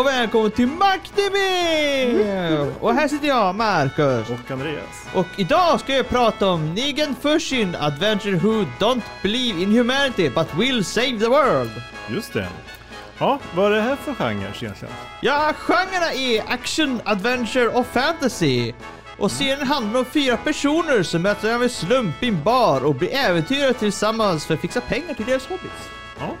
och välkommen till Mactemi! Och här sitter jag, Marcus. Och Andreas. Och idag ska jag prata om Negan Fushin Adventure Who Don't Believe in Humanity But Will Save the World. Just det. Ja, vad är det här för genre egentligen? Ja, genrerna är action, adventure och fantasy. Och serien handlar om fyra personer som möter över slump i en bar och blir äventyrare tillsammans för att fixa pengar till deras hobbys. Ja.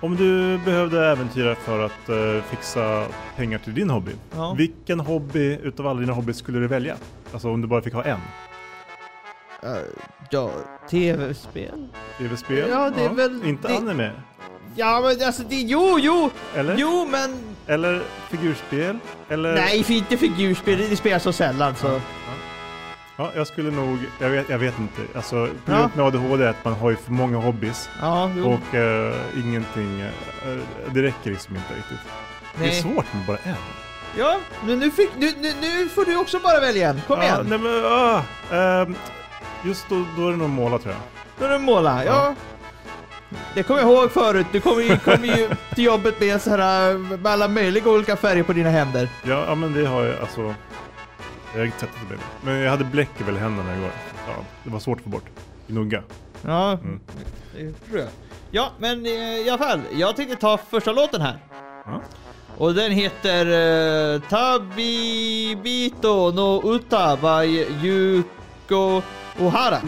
Om du behövde äventyra för att eh, fixa pengar till din hobby. Ja. Vilken hobby utav alla dina hobbys skulle du välja? Alltså om du bara fick ha en? Uh, ja, tv-spel? TV-spel? Ja, det är väl- Inte det- anime? Ja, men alltså det, jo, jo, Eller? jo, men Eller figurspel? Eller? nej, för inte figurspel, det spelas så sällan så. Ja, jag skulle nog, jag vet, jag vet inte. Alltså, Ja. problemet med ADHD är att man har ju för många hobbys. Ja, jo. Och eh, ingenting, eh, det räcker liksom inte riktigt. Det är nej. svårt med bara en. Ja, men nu, fick, nu, nu, nu får du också bara välja en. Kom Ja, igen. nej men, ah, ehm, just då, då är det nog måla tror jag. Nu är det måla. Ja. Det kommer jag ihåg förut. Du kom ju, kom ju till jobbet med så här med alla möjliga olika färger på dina händer. Ja, ja men det har jag alltså. Jag har inte sett det. Men jag hade bläck i väl händerna igår. Ja, det var svårt att få bort. Gnugga. Ja, Mm. det tror jag. Ja, men eh, i alla fall. Jag tänkte ta första låten här. Ja. Och den heter uh, Tabibito no Uta by Yuko Ohara.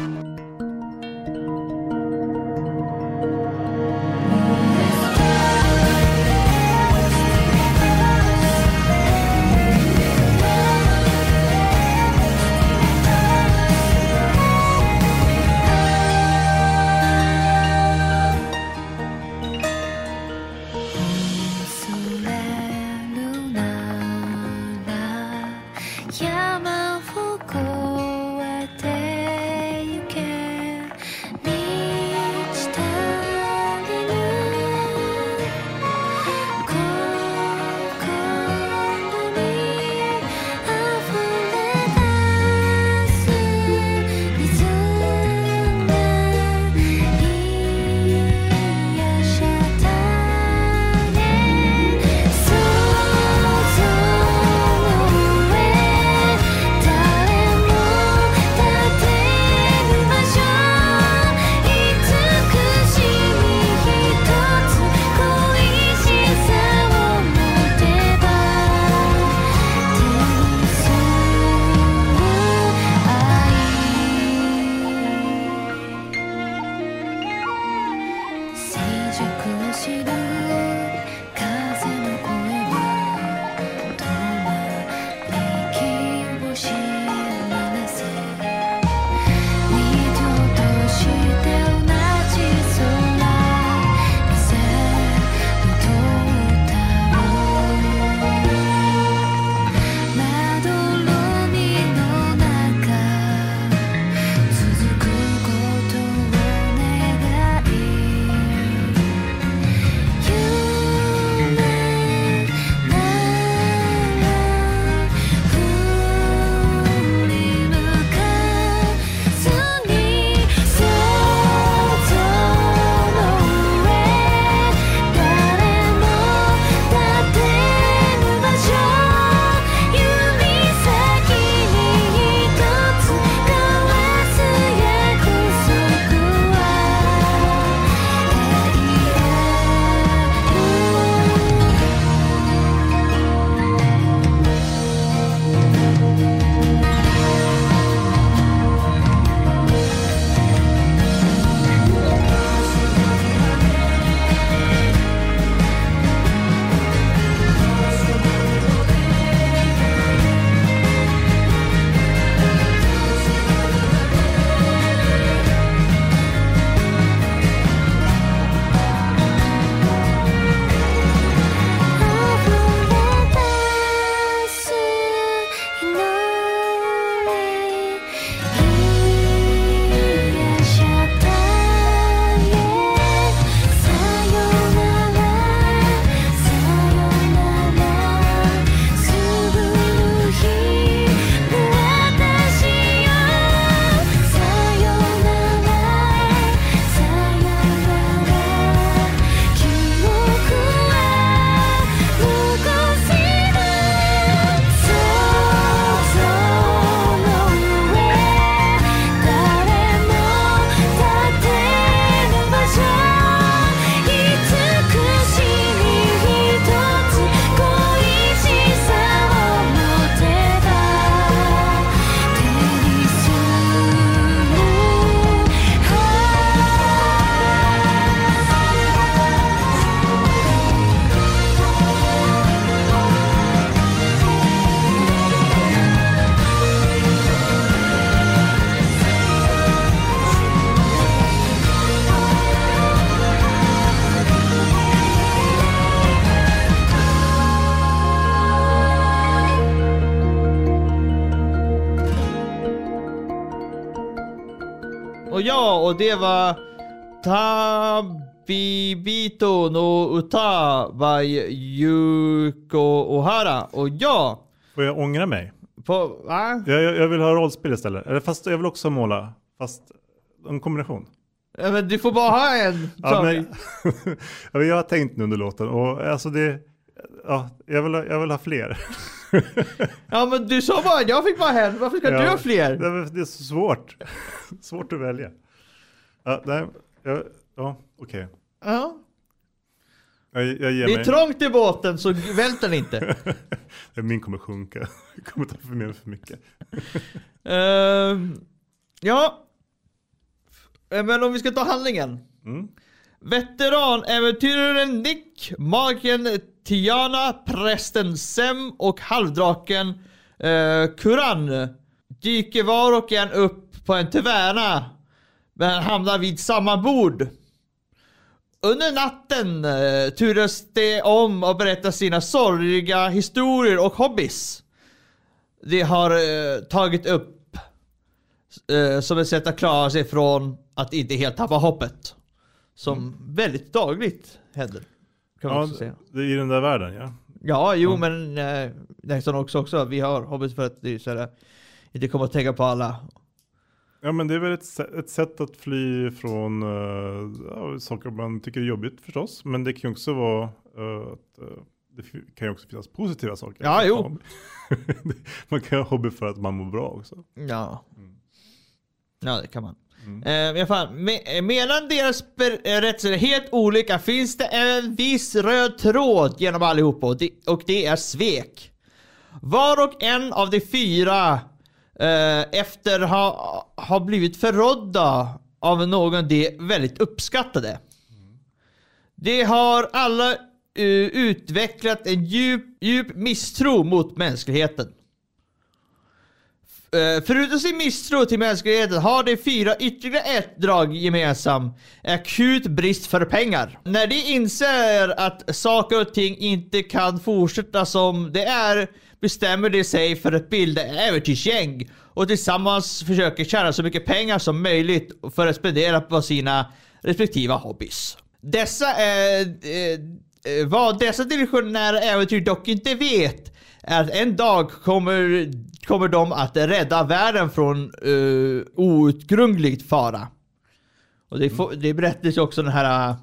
Och det var Tabibito no Uta by Yuko Ohara. Och ja, Får jag ångra mig? på... Va? Jag, jag, vill ha rollspel istället. Eller fast jag vill också måla. Fast en kombination. Ja, men du får bara ha en Ja, men, ja, jag har tänkt nu under låten och alltså det... Ja, jag vill ha, jag vill ha fler. Ja men du sa bara jag fick bara en. Varför ska Ja, du ha fler? Det är så svårt. svårt att välja. Ja, nej, jag, ja okej. Ja. Jag, jag ger Det är mig. trångt i båten så vält den inte. Min kommer sjunka. Jag kommer ta för mig för mycket. Ehm, ja. Eh, Men om vi ska ta handlingen. Mm. Veteranäventyraren Nick, magen Tiana, prästen Sem och halvdraken eh, Kuran dyker var och en upp på en taverna men hamnar vid samma bord. Under natten eh, turas de om att berätta sina sorgliga historier och hobbys. De har eh, tagit upp eh, som ett sätt att klara sig från att inte helt tappa hoppet. Som väldigt dagligt händer. Kan man Ja, också säga. det är i den där världen ja. Ja, jo men eh, nästan också, också. Vi har hobbys för att det är så här, inte komma att tänka på alla. Ja men det är väl ett, ett sätt att fly från ja, saker man tycker är jobbigt förstås. Men det kan ju också vara eh, att eh, det kan ju också finnas positiva saker. Ja, jo. man kan ha hobby för att man mår bra också. Ja. Ja, det kan man. Mm. Eh, fall, me- medan deras berättelser är helt olika finns det en viss röd tråd genom allihopa och det, och det är svek. Var och en av de fyra Eh, efter ha, ha blivit förrådda av någon de väldigt uppskattade. De har alla eh, utvecklat en djup, djup misstro mot mänskligheten. Eh, förutom sin misstro till mänskligheten har de fyra ytterligare ett drag gemensamt. Akut brist för pengar. När de inser att saker och ting inte kan fortsätta som det är bestämmer de sig för att bilda ett äventyrsgäng och tillsammans försöker tjäna så mycket pengar som möjligt för att spendera på sina respektiva hobbys. Dessa är... Eh, eh, vad dessa divisionära äventyr dock inte vet att en dag kommer, kommer de att rädda världen från uh, outgrundligt fara. Och det, får, det berättas ju också den här uh,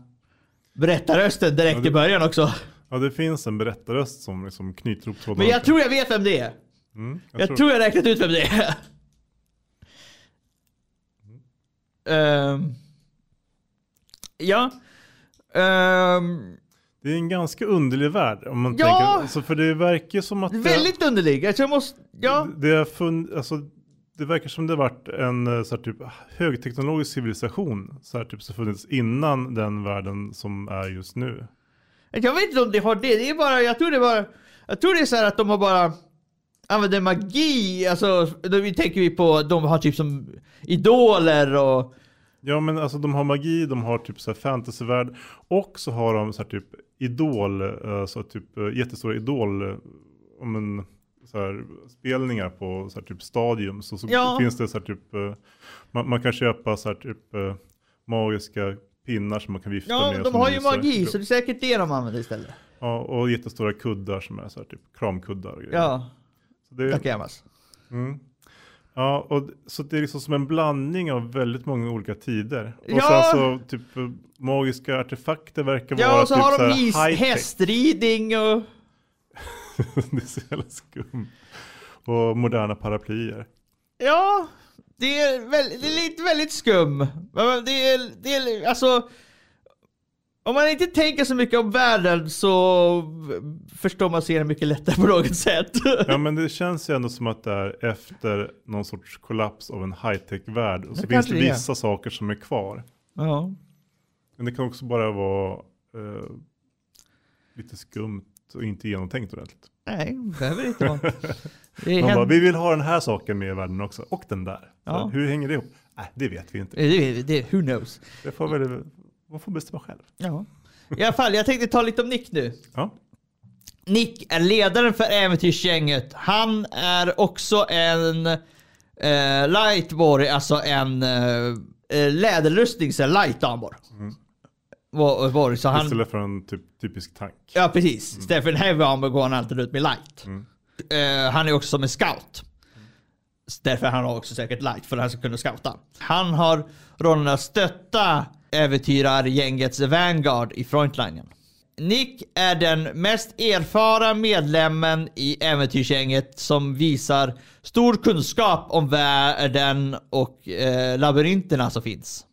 berättarrösten direkt Ja, det- i början också. Ja det finns en berättarröst som liksom knyter ihop trådarna. Men jag tror jag vet vem det är. Mm, Jag, tror jag räknat ut vem det är. Ehm, ja. Ehm, Det är en ganska underlig värld om man Ja! tänker. Alltså, för det verkar som att... det- väldigt underlig. Jag tror jag måste... Ja. Det, det, fun, alltså, det verkar som det varit en eh, så här, typ, högteknologisk civilisation så här, typ, som funnits innan den världen som är just nu. Jag vet inte om det har det. Det är bara... Jag tror det bara... Jag tror det är så här att de har bara använder magi. Alltså, då vi tänker vi på... De har typ som idoler och... Ja men alltså de har magi, de har typ så här fantasyvärld och så har de så här typ idol, eh, så typ eh, jättestora idol, eh, om en, så här, spelningar på så här, typ stadium. Så, så Ja. finns det så här typ, eh, man, man kan köpa så här typ eh, magiska pinnar som man kan vifta Ja, med. de som har ju magi så det är säkert det de använder istället. Ja, och jättestora kuddar som är så här typ kramkuddar och grejer. Ja, Så det, tack. Mm. Ja, och så det är liksom som en blandning av väldigt många olika tider. Och Ja. sen så typ magiska artefakter verkar vara Ja, och så typ har de is, hästridning och... det är så jävla skumt. Och moderna paraplyer. Ja, det är, väl, det är lite väldigt skum. Det är, det är alltså... Om man inte tänker så mycket om världen så förstår man serien mycket lättare på något sätt. Ja men det känns ju ändå som att det är efter någon sorts kollaps av en high-tech-värld. Och så Det finns det det är. vissa saker som är kvar. Ja. Men det kan också bara vara eh, lite skumt och inte genomtänkt ordentligt. Nej, det behöver inte vara. Det, Man bara, vi vill ha den här saken med i världen också. Och den där. Ja. Hur hänger det ihop? Nej, det vet vi inte. det, det, who knows? Det får väl, man får bestämma själv. Ja. I alla fall, jag tänkte ta lite om Nick nu. Ja. Nick är ledaren för äventyrsgänget. Han är också en eh, lightborg, alltså en, eh, eh, läderrustning, så light armor. Var, var, så han, Istället för en typ, typisk tank. Ja precis. Istället för en heavy armor går han alltid ut med light. Eh, han är också som en scout. Därför han har också säkert light för att han ska kunna scouta. Han har rollen att stötta äventyrargängets Vanguard i frontlinjen. Nick är den mest erfarna medlemmen i äventyrsgänget som visar stor kunskap om världen och eh, labyrinterna som finns.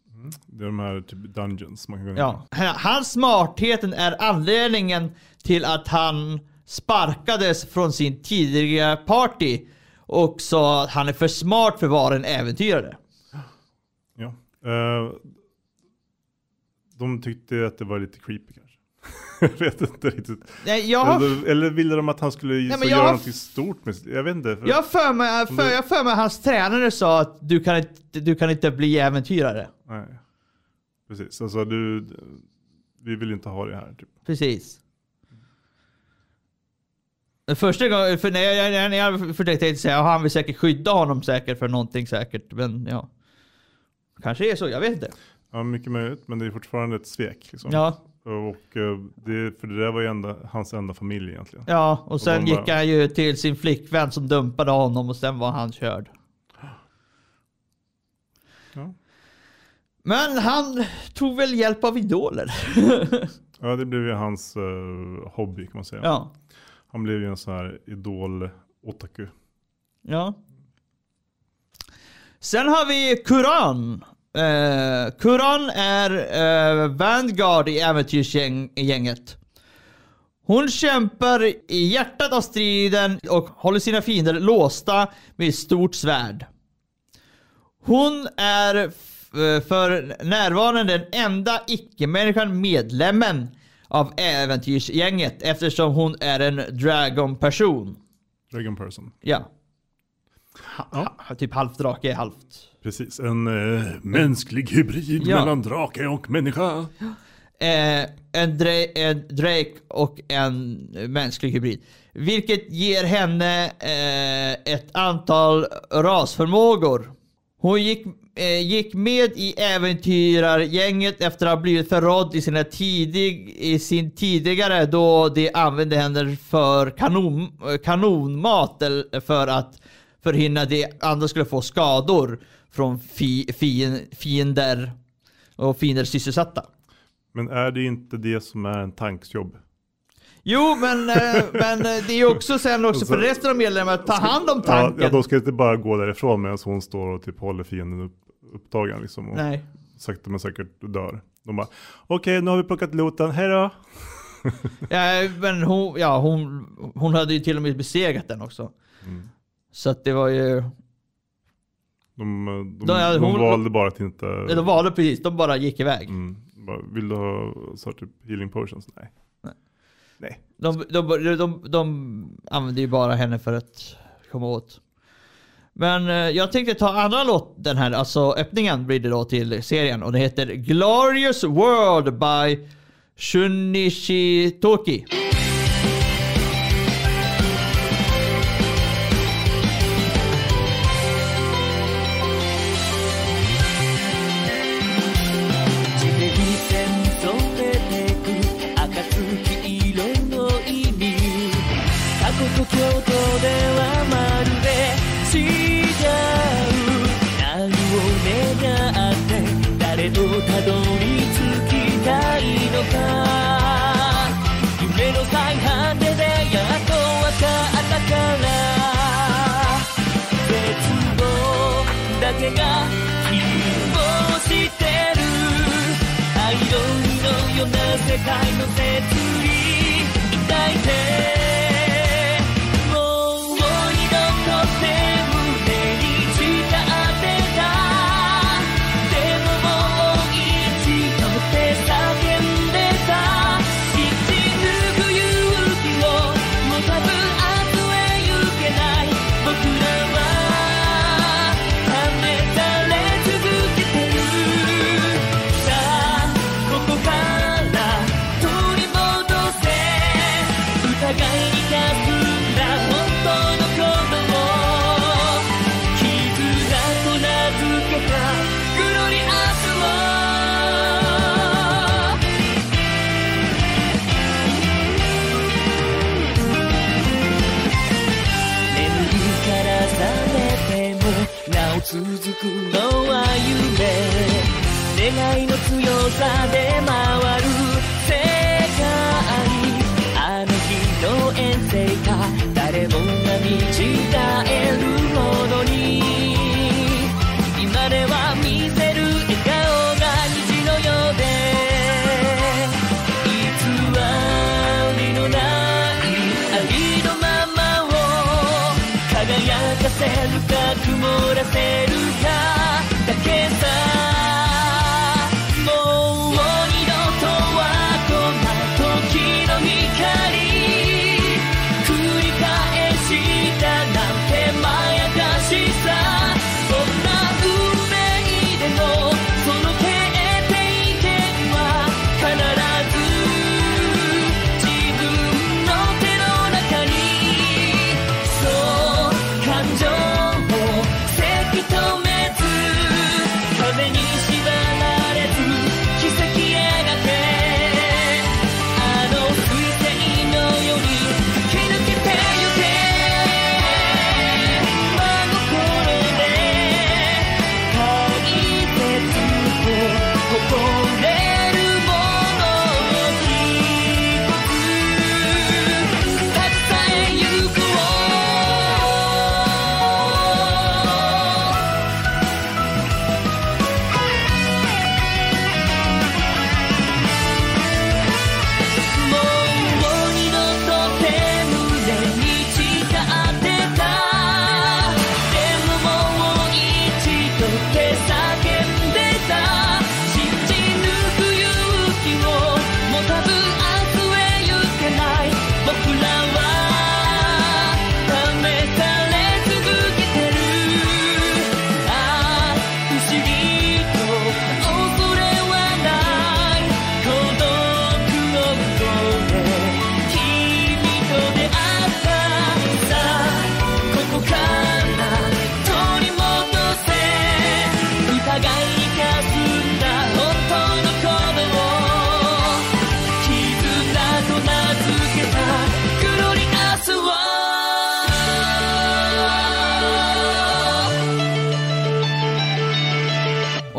Det är de här typ dungeons man kan gå in. Ja. Hans smartheten är anledningen till att han sparkades från sin tidigare party och sa att han är för smart för att vara en äventyrare. Ja. Eh, de tyckte att det var lite creepy kanske. jag vet inte riktigt. Nej, jag har, Eller, eller ville de att han skulle jag göra har- någonting stort med Jag vet inte. För, jag för mig, för, jag för mig hans tränare sa att du kan inte, du kan inte bli äventyrare. Nej. Precis, alltså du, vi vill inte ha det här. Typ. Precis. Första gången, för när jag, när jag, när jag försökte säga att han vill säkert skydda honom säkert för någonting säkert. Men ja. Kanske är så, jag vet inte. Ja, mycket möjligt, men det är fortfarande ett svek. Liksom. Ja, Och, eh, det, för det där var ju enda, hans enda familj egentligen. ja och sen bara- gick han ju till sin flickvän som dumpade honom och sen var han körd. Ja. Men han tog väl hjälp av idoler. Ja, det blev ju hans eh, hobby kan man säga. ja. Han blev ju en sån här idol-otaku. Ja. Sen har vi Kuran. Eh, Kuran är eh, Vanguard i äventyrsgänget. Hon kämpar i hjärtat av striden och håller sina fiender låsta med ett stort svärd. Hon är eh, för närvarande den enda icke-människan medlemmen av äventyrsgänget eftersom hon är en dragon-person. Dragon person. Ja. Ha, ha, typ halvt drake, halvt. Precis, en eh, mänsklig hybrid Ja. mellan drake och människa. Eh, en, dra en Drake och en mänsklig hybrid. Vilket ger henne eh, ett antal rasförmågor. Hon gick, eh, gick med i äventyrargänget efter att ha blivit förrådd i, sina tidig, i sin tidigare då de använde henne för kanon, eh, kanonmat för att förhindra att de andra skulle få skador från fi, fin, fiender och fiender sysselsatta. Men är det inte det som är en tanksjobb? Jo, men, eh, men eh, det är också sen också Och så- för resten av medlemmarna att ta hand om Ja, tanken. ja, de ska inte bara gå därifrån medan hon står och typ håller fienden upp, upptagen liksom. Och Nej. sakta men säkert dör. De bara, okej nu har vi plockat loten, hejdå. Ja, men hon, ja, hon, hon hade ju till och med besegrat den också. Mm. Så att det var ju... De, de, är de hon- valde bara att inte... De valde precis, de bara gick iväg. Mm, bara, vill du ha så typ healing potions? Nej. Nej. Nej. De, de, de, de, de använde ju bara henne för att komma åt. Men eh, jag tänkte ta andra låten här, alltså öppningen blir det då till serien och det heter Glorious World by Shunichi Toki.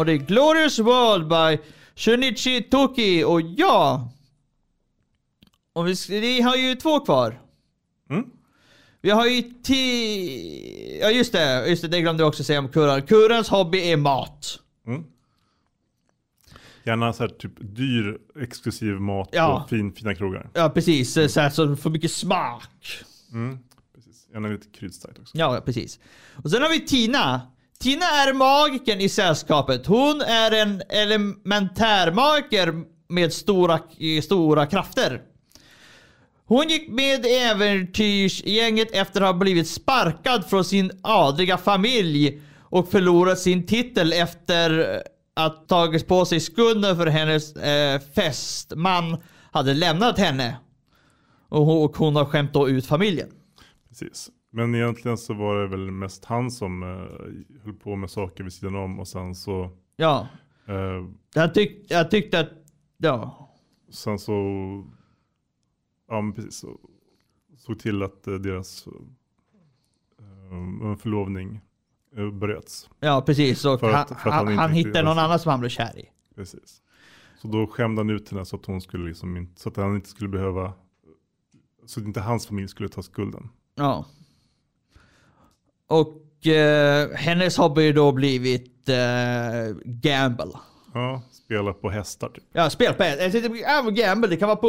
Är Glorious World by Shunichi Toki och ja. Och vi, vi har ju två kvar. Mm. Vi har ju ti... Ja just det, just det, det glömde jag också säga om Kurran. Kurrans hobby är mat. Mm. Gärna så här typ dyr exklusiv mat Ja. på fin, fina krogar. Ja precis, så här så får mycket smak. Mm. Precis. Gärna lite kryddstarkt också. Ja, precis. Och sen har vi Tina. Tina är magiken i sällskapet. Hon är en elementärmagiker med stora, stora krafter. Hon gick med i äventyrsgänget efter att ha blivit sparkad från sin adliga familj och förlorat sin titel efter att tagit på sig skulden för hennes eh, fästman hade lämnat henne. Och hon, och hon har skämt då ut familjen. Precis. Men egentligen så var det väl mest han som eh, höll på med saker vid sidan om och sen så Ja, eh, Jag, tyck, jag tyckte att, ja. Sen så, ja men precis, så såg till att eh, deras eh, förlovning eh, bröts. Ja precis, och För han, att- för att han han, han hittade någon annan som han blev kär i. Precis. Så då skämde han ut henne så att hon skulle liksom inte, så att han inte skulle behöva, så att inte hans familj skulle ta skulden. Ja. Och eh, hennes hobby har då blivit eh, gamble. Ja, spela på hästar typ. Ja, spel på ja, gamble, det kan vara på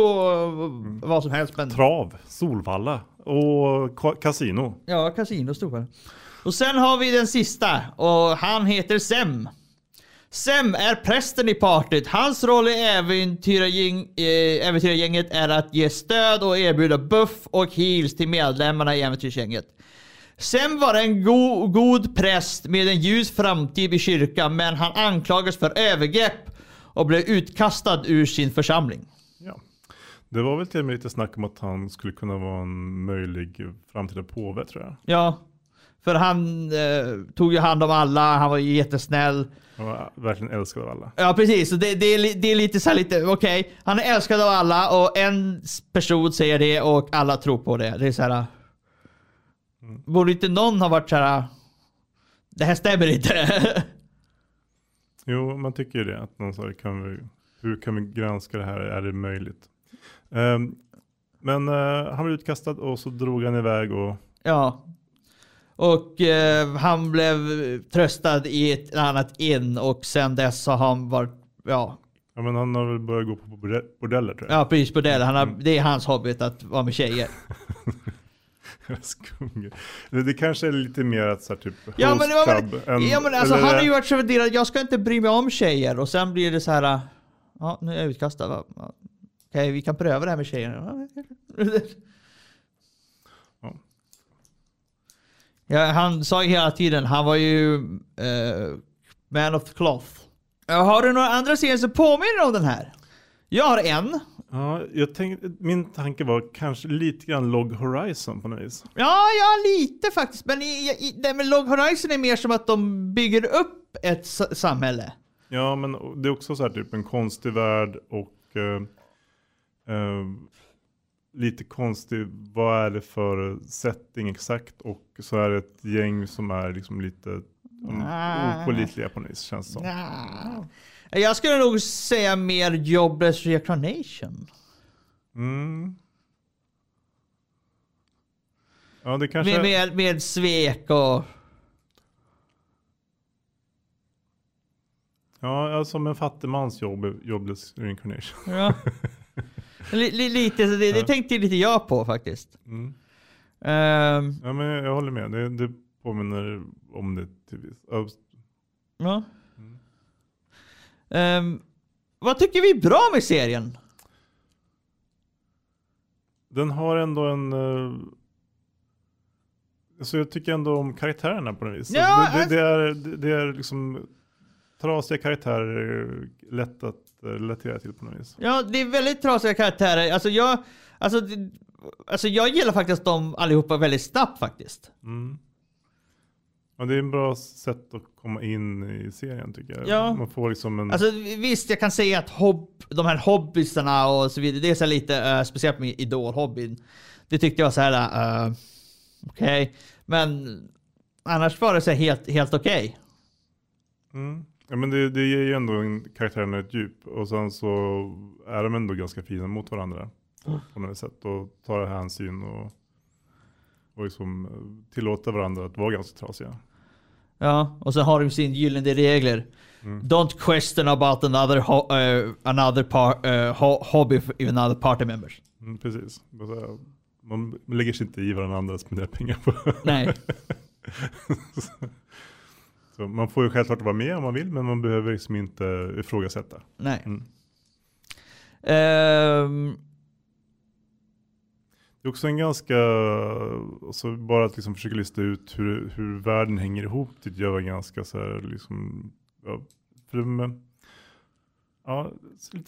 eh, vad som helst. Men, Trav, Solvalla och ka- kasino. ja, kasino stod. Och sen har vi den sista och han heter Sem. Sem är prästen i partyt. Hans roll i äventyrargäng, eh, äventyrargänget är att ge stöd och erbjuda buff och heals till medlemmarna i äventyrsgänget. Sem var en go god präst med en ljus framtid i kyrkan men han anklagas för övergrepp och blev utkastad ur sin församling. Ja. Det var väl till och med lite snack om att han skulle kunna vara en möjlig framtida påve tror jag. Ja, för han eh, tog ju hand om alla, han var jättesnäll. Han var verkligen älskad av alla. Ja precis, så det, det, är, det är lite så här lite, okej, han är älskad av alla och en person säger det och alla tror på det. Det är så här. Borde inte någon ha varit så här. det här stämmer inte. Jo, man tycker ju det. Att någon sa, kan vi, hur kan vi granska det här? Är det möjligt? Ehm, men eh, han blev utkastad och så drog han iväg och ja. Och eh, han blev tröstad i ett annat in och sen dess har han varit, ja, ja, men han har väl börjat gå på borde- bordeller tror jag. ja precis det. Han har, det är hans hobby att vara med tjejer. Skum. Det, det kanske är lite mer att så här, typ Ja men, men, än- ja, men alltså, eller- han har ju varit så värderad, jag ska inte bry mig om tjejer och sen blir det så här. ja nu är jag utkastad. Okej, vi kan pröva det här med tjejer. Ja. Ja, han sa ju hela tiden, han var ju eh, man of the cloth. Har du några andra serier som påminner om den här? Jag har en. Ja, jag tänkte, min tanke var kanske lite grann Log Horizon på något vis. Ja, ja lite faktiskt. Men i, i, det med Log Horizon är mer som att de bygger upp ett samhälle. Ja, men det är också så här typ en konstig värld och eh, eh, lite konstig, vad är det för setting exakt? Och så är det ett gäng som är liksom lite um, Ah. opålitliga på något vis känns det som. Nja. Jag skulle nog säga mer Jobless Reincarnation. Mm. Ja, det kanske... Med, med, med svek och... Ja, som en fattigmans jobb, jobless reincarnation. Ja. Li, li, lite, det, det Ja. tänkte lite jag på faktiskt. Mm. Ehm, Ja, men jag håller med. Det, det påminner om det till viss. ja, Ehm, vad tycker vi är bra med serien? Den har ändå en... Uh, alltså jag tycker ändå om karaktärerna på något vis. Ja, det, det, alltså- det, är, det, det är liksom trasiga karaktärer, eh, lätt att uh, relatera till på något vis. Ja, det är väldigt trasiga karaktärer. Alltså jag, alltså, det- alltså jag gillar faktiskt dem allihopa väldigt snabbt faktiskt. Mm. Ja, det är en bra sätt att komma in i serien tycker jag. Ja. Man får liksom en... Alltså visst, jag kan säga att hobb, de här hobbysarna och så vidare, det är så lite, uh, speciellt med Idol-hobbyn. Det tyckte jag var så här, uh, okej. Men annars var det så helt, helt okej. Mm. Ja, men det, det ger ju ändå en karaktärerna ett djup och sen så är de ändå ganska fina mot varandra på något sätt och tar hänsyn och, och liksom eh, tillåter varandra att vara ganska trasiga. Ja, och så har de sin gyllene regler. Mm. Don't question about another, ho- uh, another par, uh, ho- hobby for even other party members. Mm, precis. Så- Man lägger sig inte i vad den andra spenderar pengar på. Nej. så man får ju självklart vara med om man vill men man behöver liksom inte ifrågasätta. Nej. Mm. Ehm, Det är också en ganska, alltså bara att liksom försöka lista ut hur, hur världen hänger ihop tyckte jag var ganska så här liksom, ja, de, ja,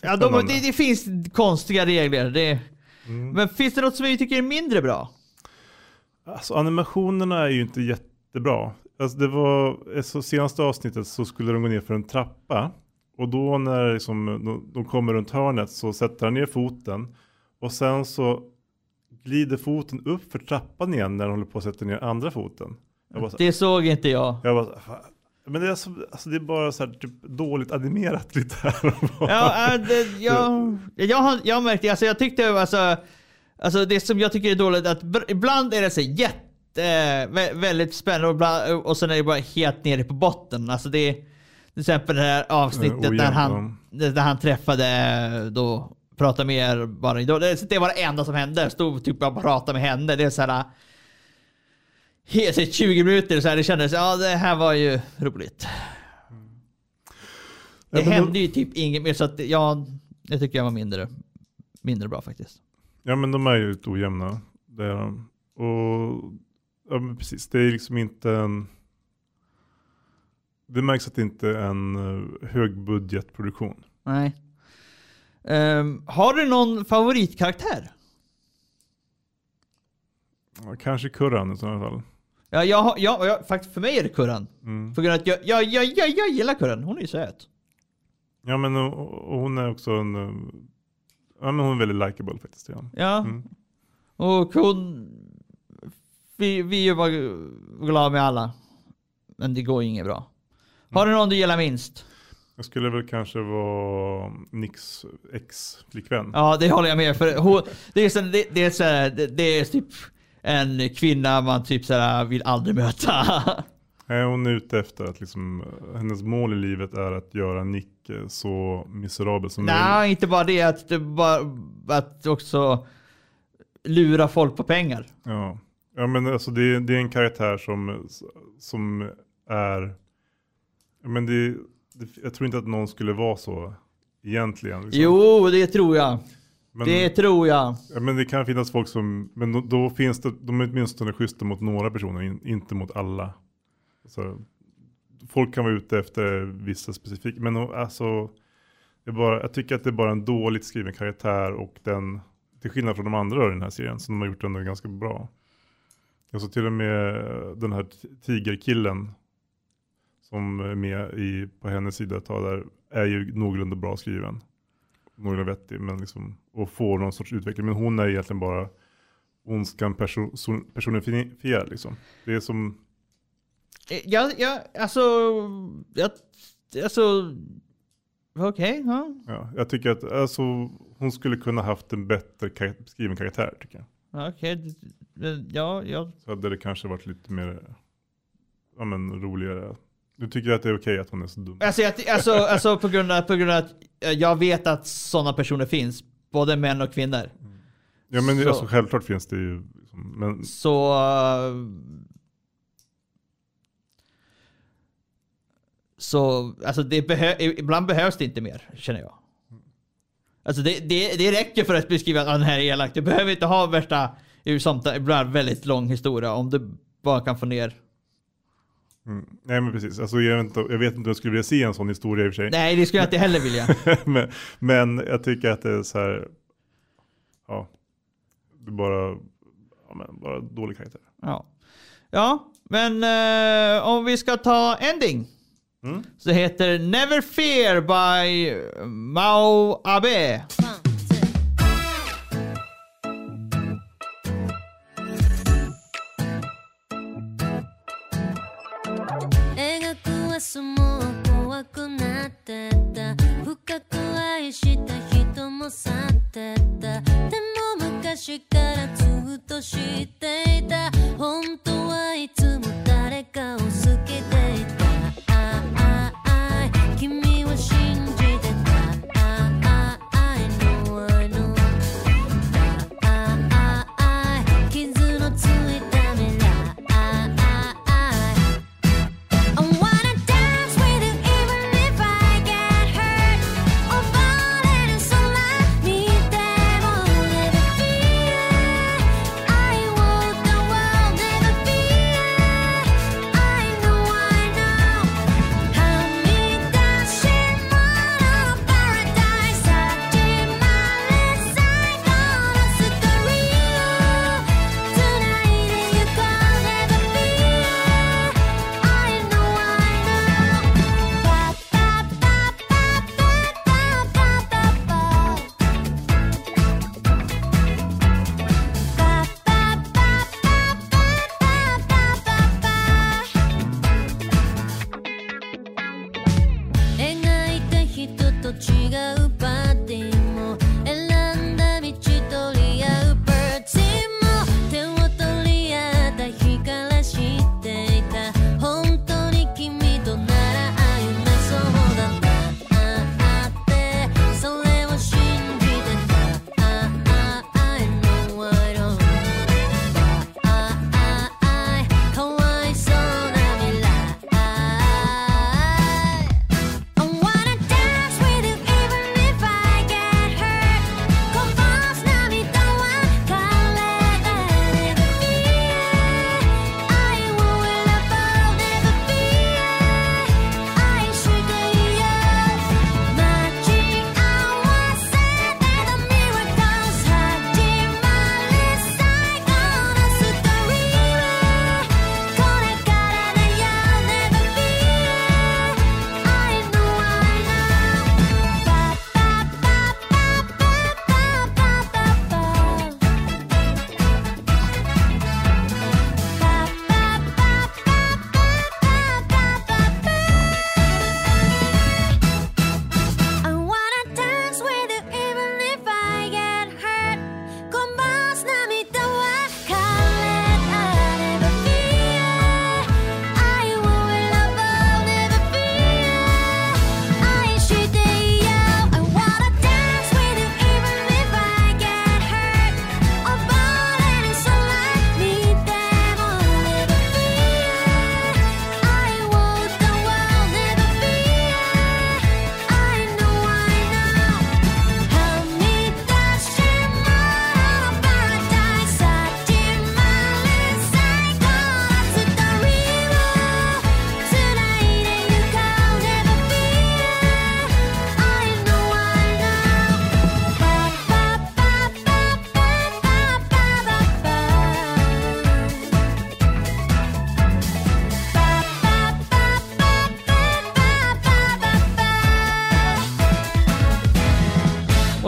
ja, de, det, det finns konstiga regler. Det, Mm. men finns det något som vi tycker är mindre bra? Alltså animationerna är ju inte jättebra. Alltså det var, så senaste avsnittet så skulle de gå ner för en trappa. Och då när liksom, de, de kommer runt hörnet så sätter han ner foten. Och sen så glider foten upp för trappan igen när de håller på att sätta ner andra foten. Bara, Det såg inte jag. jag bara, men det är, så, alltså det är bara så här, typ, dåligt animerat lite här. Ja, äh, det, jag, jag, jag märkte, alltså jag tyckte alltså, alltså det som jag tycker är dåligt att ibland är det så jätte, vä- väldigt spännande och, ibland, och sen är det bara helt nere på botten. Alltså det är till exempel det här avsnittet när ojämnt, han, där han träffade då, pratade med er bara idag. Det, var det enda som hände. Stod typ och pratade med henne. Det är så här helt, så 20 minuter så här, det kändes, ja det här var ju roligt. Det Ja, hände ju typ inget mer så att ja, det tycker jag var mindre, mindre bra faktiskt. Ja men de är ju lite ojämna. Det är de. Och ja, men precis, det är liksom inte en... Det märks att det inte är en uh, högbudgetproduktion. Nej. Ehm, har du någon favoritkaraktär? Ja, kanske Kurran i sådana fall. Ja, jag, jag, jag, faktiskt för mig är det Kurran. Mm. För att jag, jag, jag, jag, jag gillar Kurran, hon är ju söt. Ja men och, och hon är också en... uh, Ja men hon är väldigt likable faktiskt. Ja. Ja. Mm. Och hon... Vi, vi är bara glada med alla. Men det går ju inget bra. Har du någon du gillar minst? Jag skulle väl kanske vara Nicks ex-flickvän. Ja, det håller jag med. För hon, det, är så, det, det, är så här, det, det är typ en kvinna man typ så här vill aldrig möta. Nej, hon är ute efter att liksom, hennes mål i livet är att göra Nick eh, så miserabel som möjligt. Nej, inte bara det. Att, bara, att också lura folk på pengar. Ja, ja men alltså det, det är en karaktär som, som är, men det, jag tror inte att någon skulle vara så egentligen. liksom. Jo, det tror jag. men, Det tror jag. ja, men det kan finnas folk som, men då, då finns det, de är åtminstone schyssta mot några personer, in, inte mot alla. Så, folk kan vara ute efter vissa specifika, men alltså, är bara, jag tycker att det är bara en dåligt skriven karaktär och den, till skillnad från de andra i den här serien, som de har gjort ändå ganska bra. Alltså till och med den här tigerkillen som är med i, på hennes sida ett tag där, är ju någorlunda bra skriven. Någorlunda vettig, men liksom, och får någon sorts utveckling. Men hon är egentligen bara ondskan perso son- personifierad liksom. Det är som, Jag, jag, alltså, jag, alltså, okej, ja. ja, jag tycker att alltså, hon skulle kunna haft en bättre kar- skriven karaktär tycker jag. Okej, det- ja, ja. Så hade det kanske varit lite mer, ja men roligare. Du tycker att det är okej att hon är så dum? Alltså, jag, alltså, alltså på, grund av, på grund av att eh, jag vet att sådana personer finns. Både män och kvinnor. Ja men så- alltså, självklart finns det ju, liksom, men Så... eh, Så, alltså det behö, ibland behövs det inte mer, känner jag. Alltså det, det, det räcker för att beskriva att den här är elak. Du behöver inte ha värsta, ibland väldigt lång historia om du bara kan få ner. Mm. Nej men precis, alltså, jag, vet inte, jag vet inte om jag skulle vilja se en sån historia i och för sig. Nej, det skulle jag inte heller vilja. men, men jag tycker att det är så här, ja, det är bara, ja, men, bara dålig karaktär. Ja, ja men eh, om vi ska ta ending. Mm. Så heter Never Fear by Mao Abe.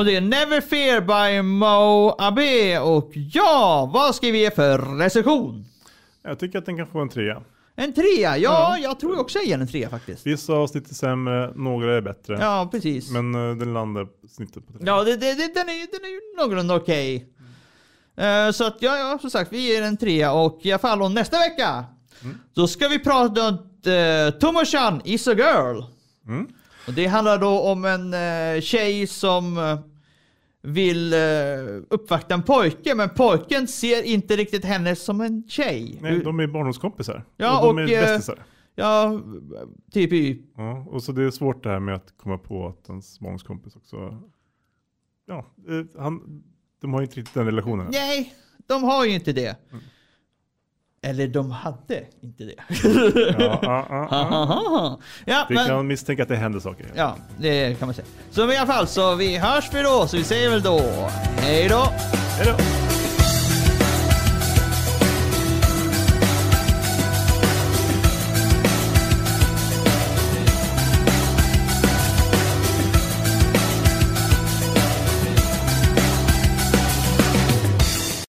Och det är Never Fear by Mo Abe. Och ja, vad ska vi ge för recension? Jag tycker att den kan få en trea. En trea? Ja, jag tror också jag ger en trea faktiskt. Vissa avsnitt är sämre, några är bättre. Ja, precis. Men eh, den landar snittet på tre. Ja, det, det, det, den, är, den är ju någorlunda okej. Eh, så att ja, ja, som sagt, vi ger en trea och i alla fall om nästa vecka då ska vi prata om uh, Tomoshan is a girl. Mm. Och det handlar då om en uh, tjej som eh, vill uh, uppvakta en pojke, men pojken ser inte riktigt henne som en tjej. Nej, de är barndomskompisar. Ja, och de och, är eh, bästisar. Ja, typ. Ja, och så det är svårt det här med att komma på att ens barndomskompis också... Ja, eh, han, de har ju inte riktigt den relationen. Nej, de har ju inte det. Mm. Eller de hade inte det. Ja, ja, ja, ja. ja, Vi men, kan misstänka att det händer saker. ja, det kan man säga. Så i alla fall, så vi hörs vi då, så vi säger väl då hej då. Hej då!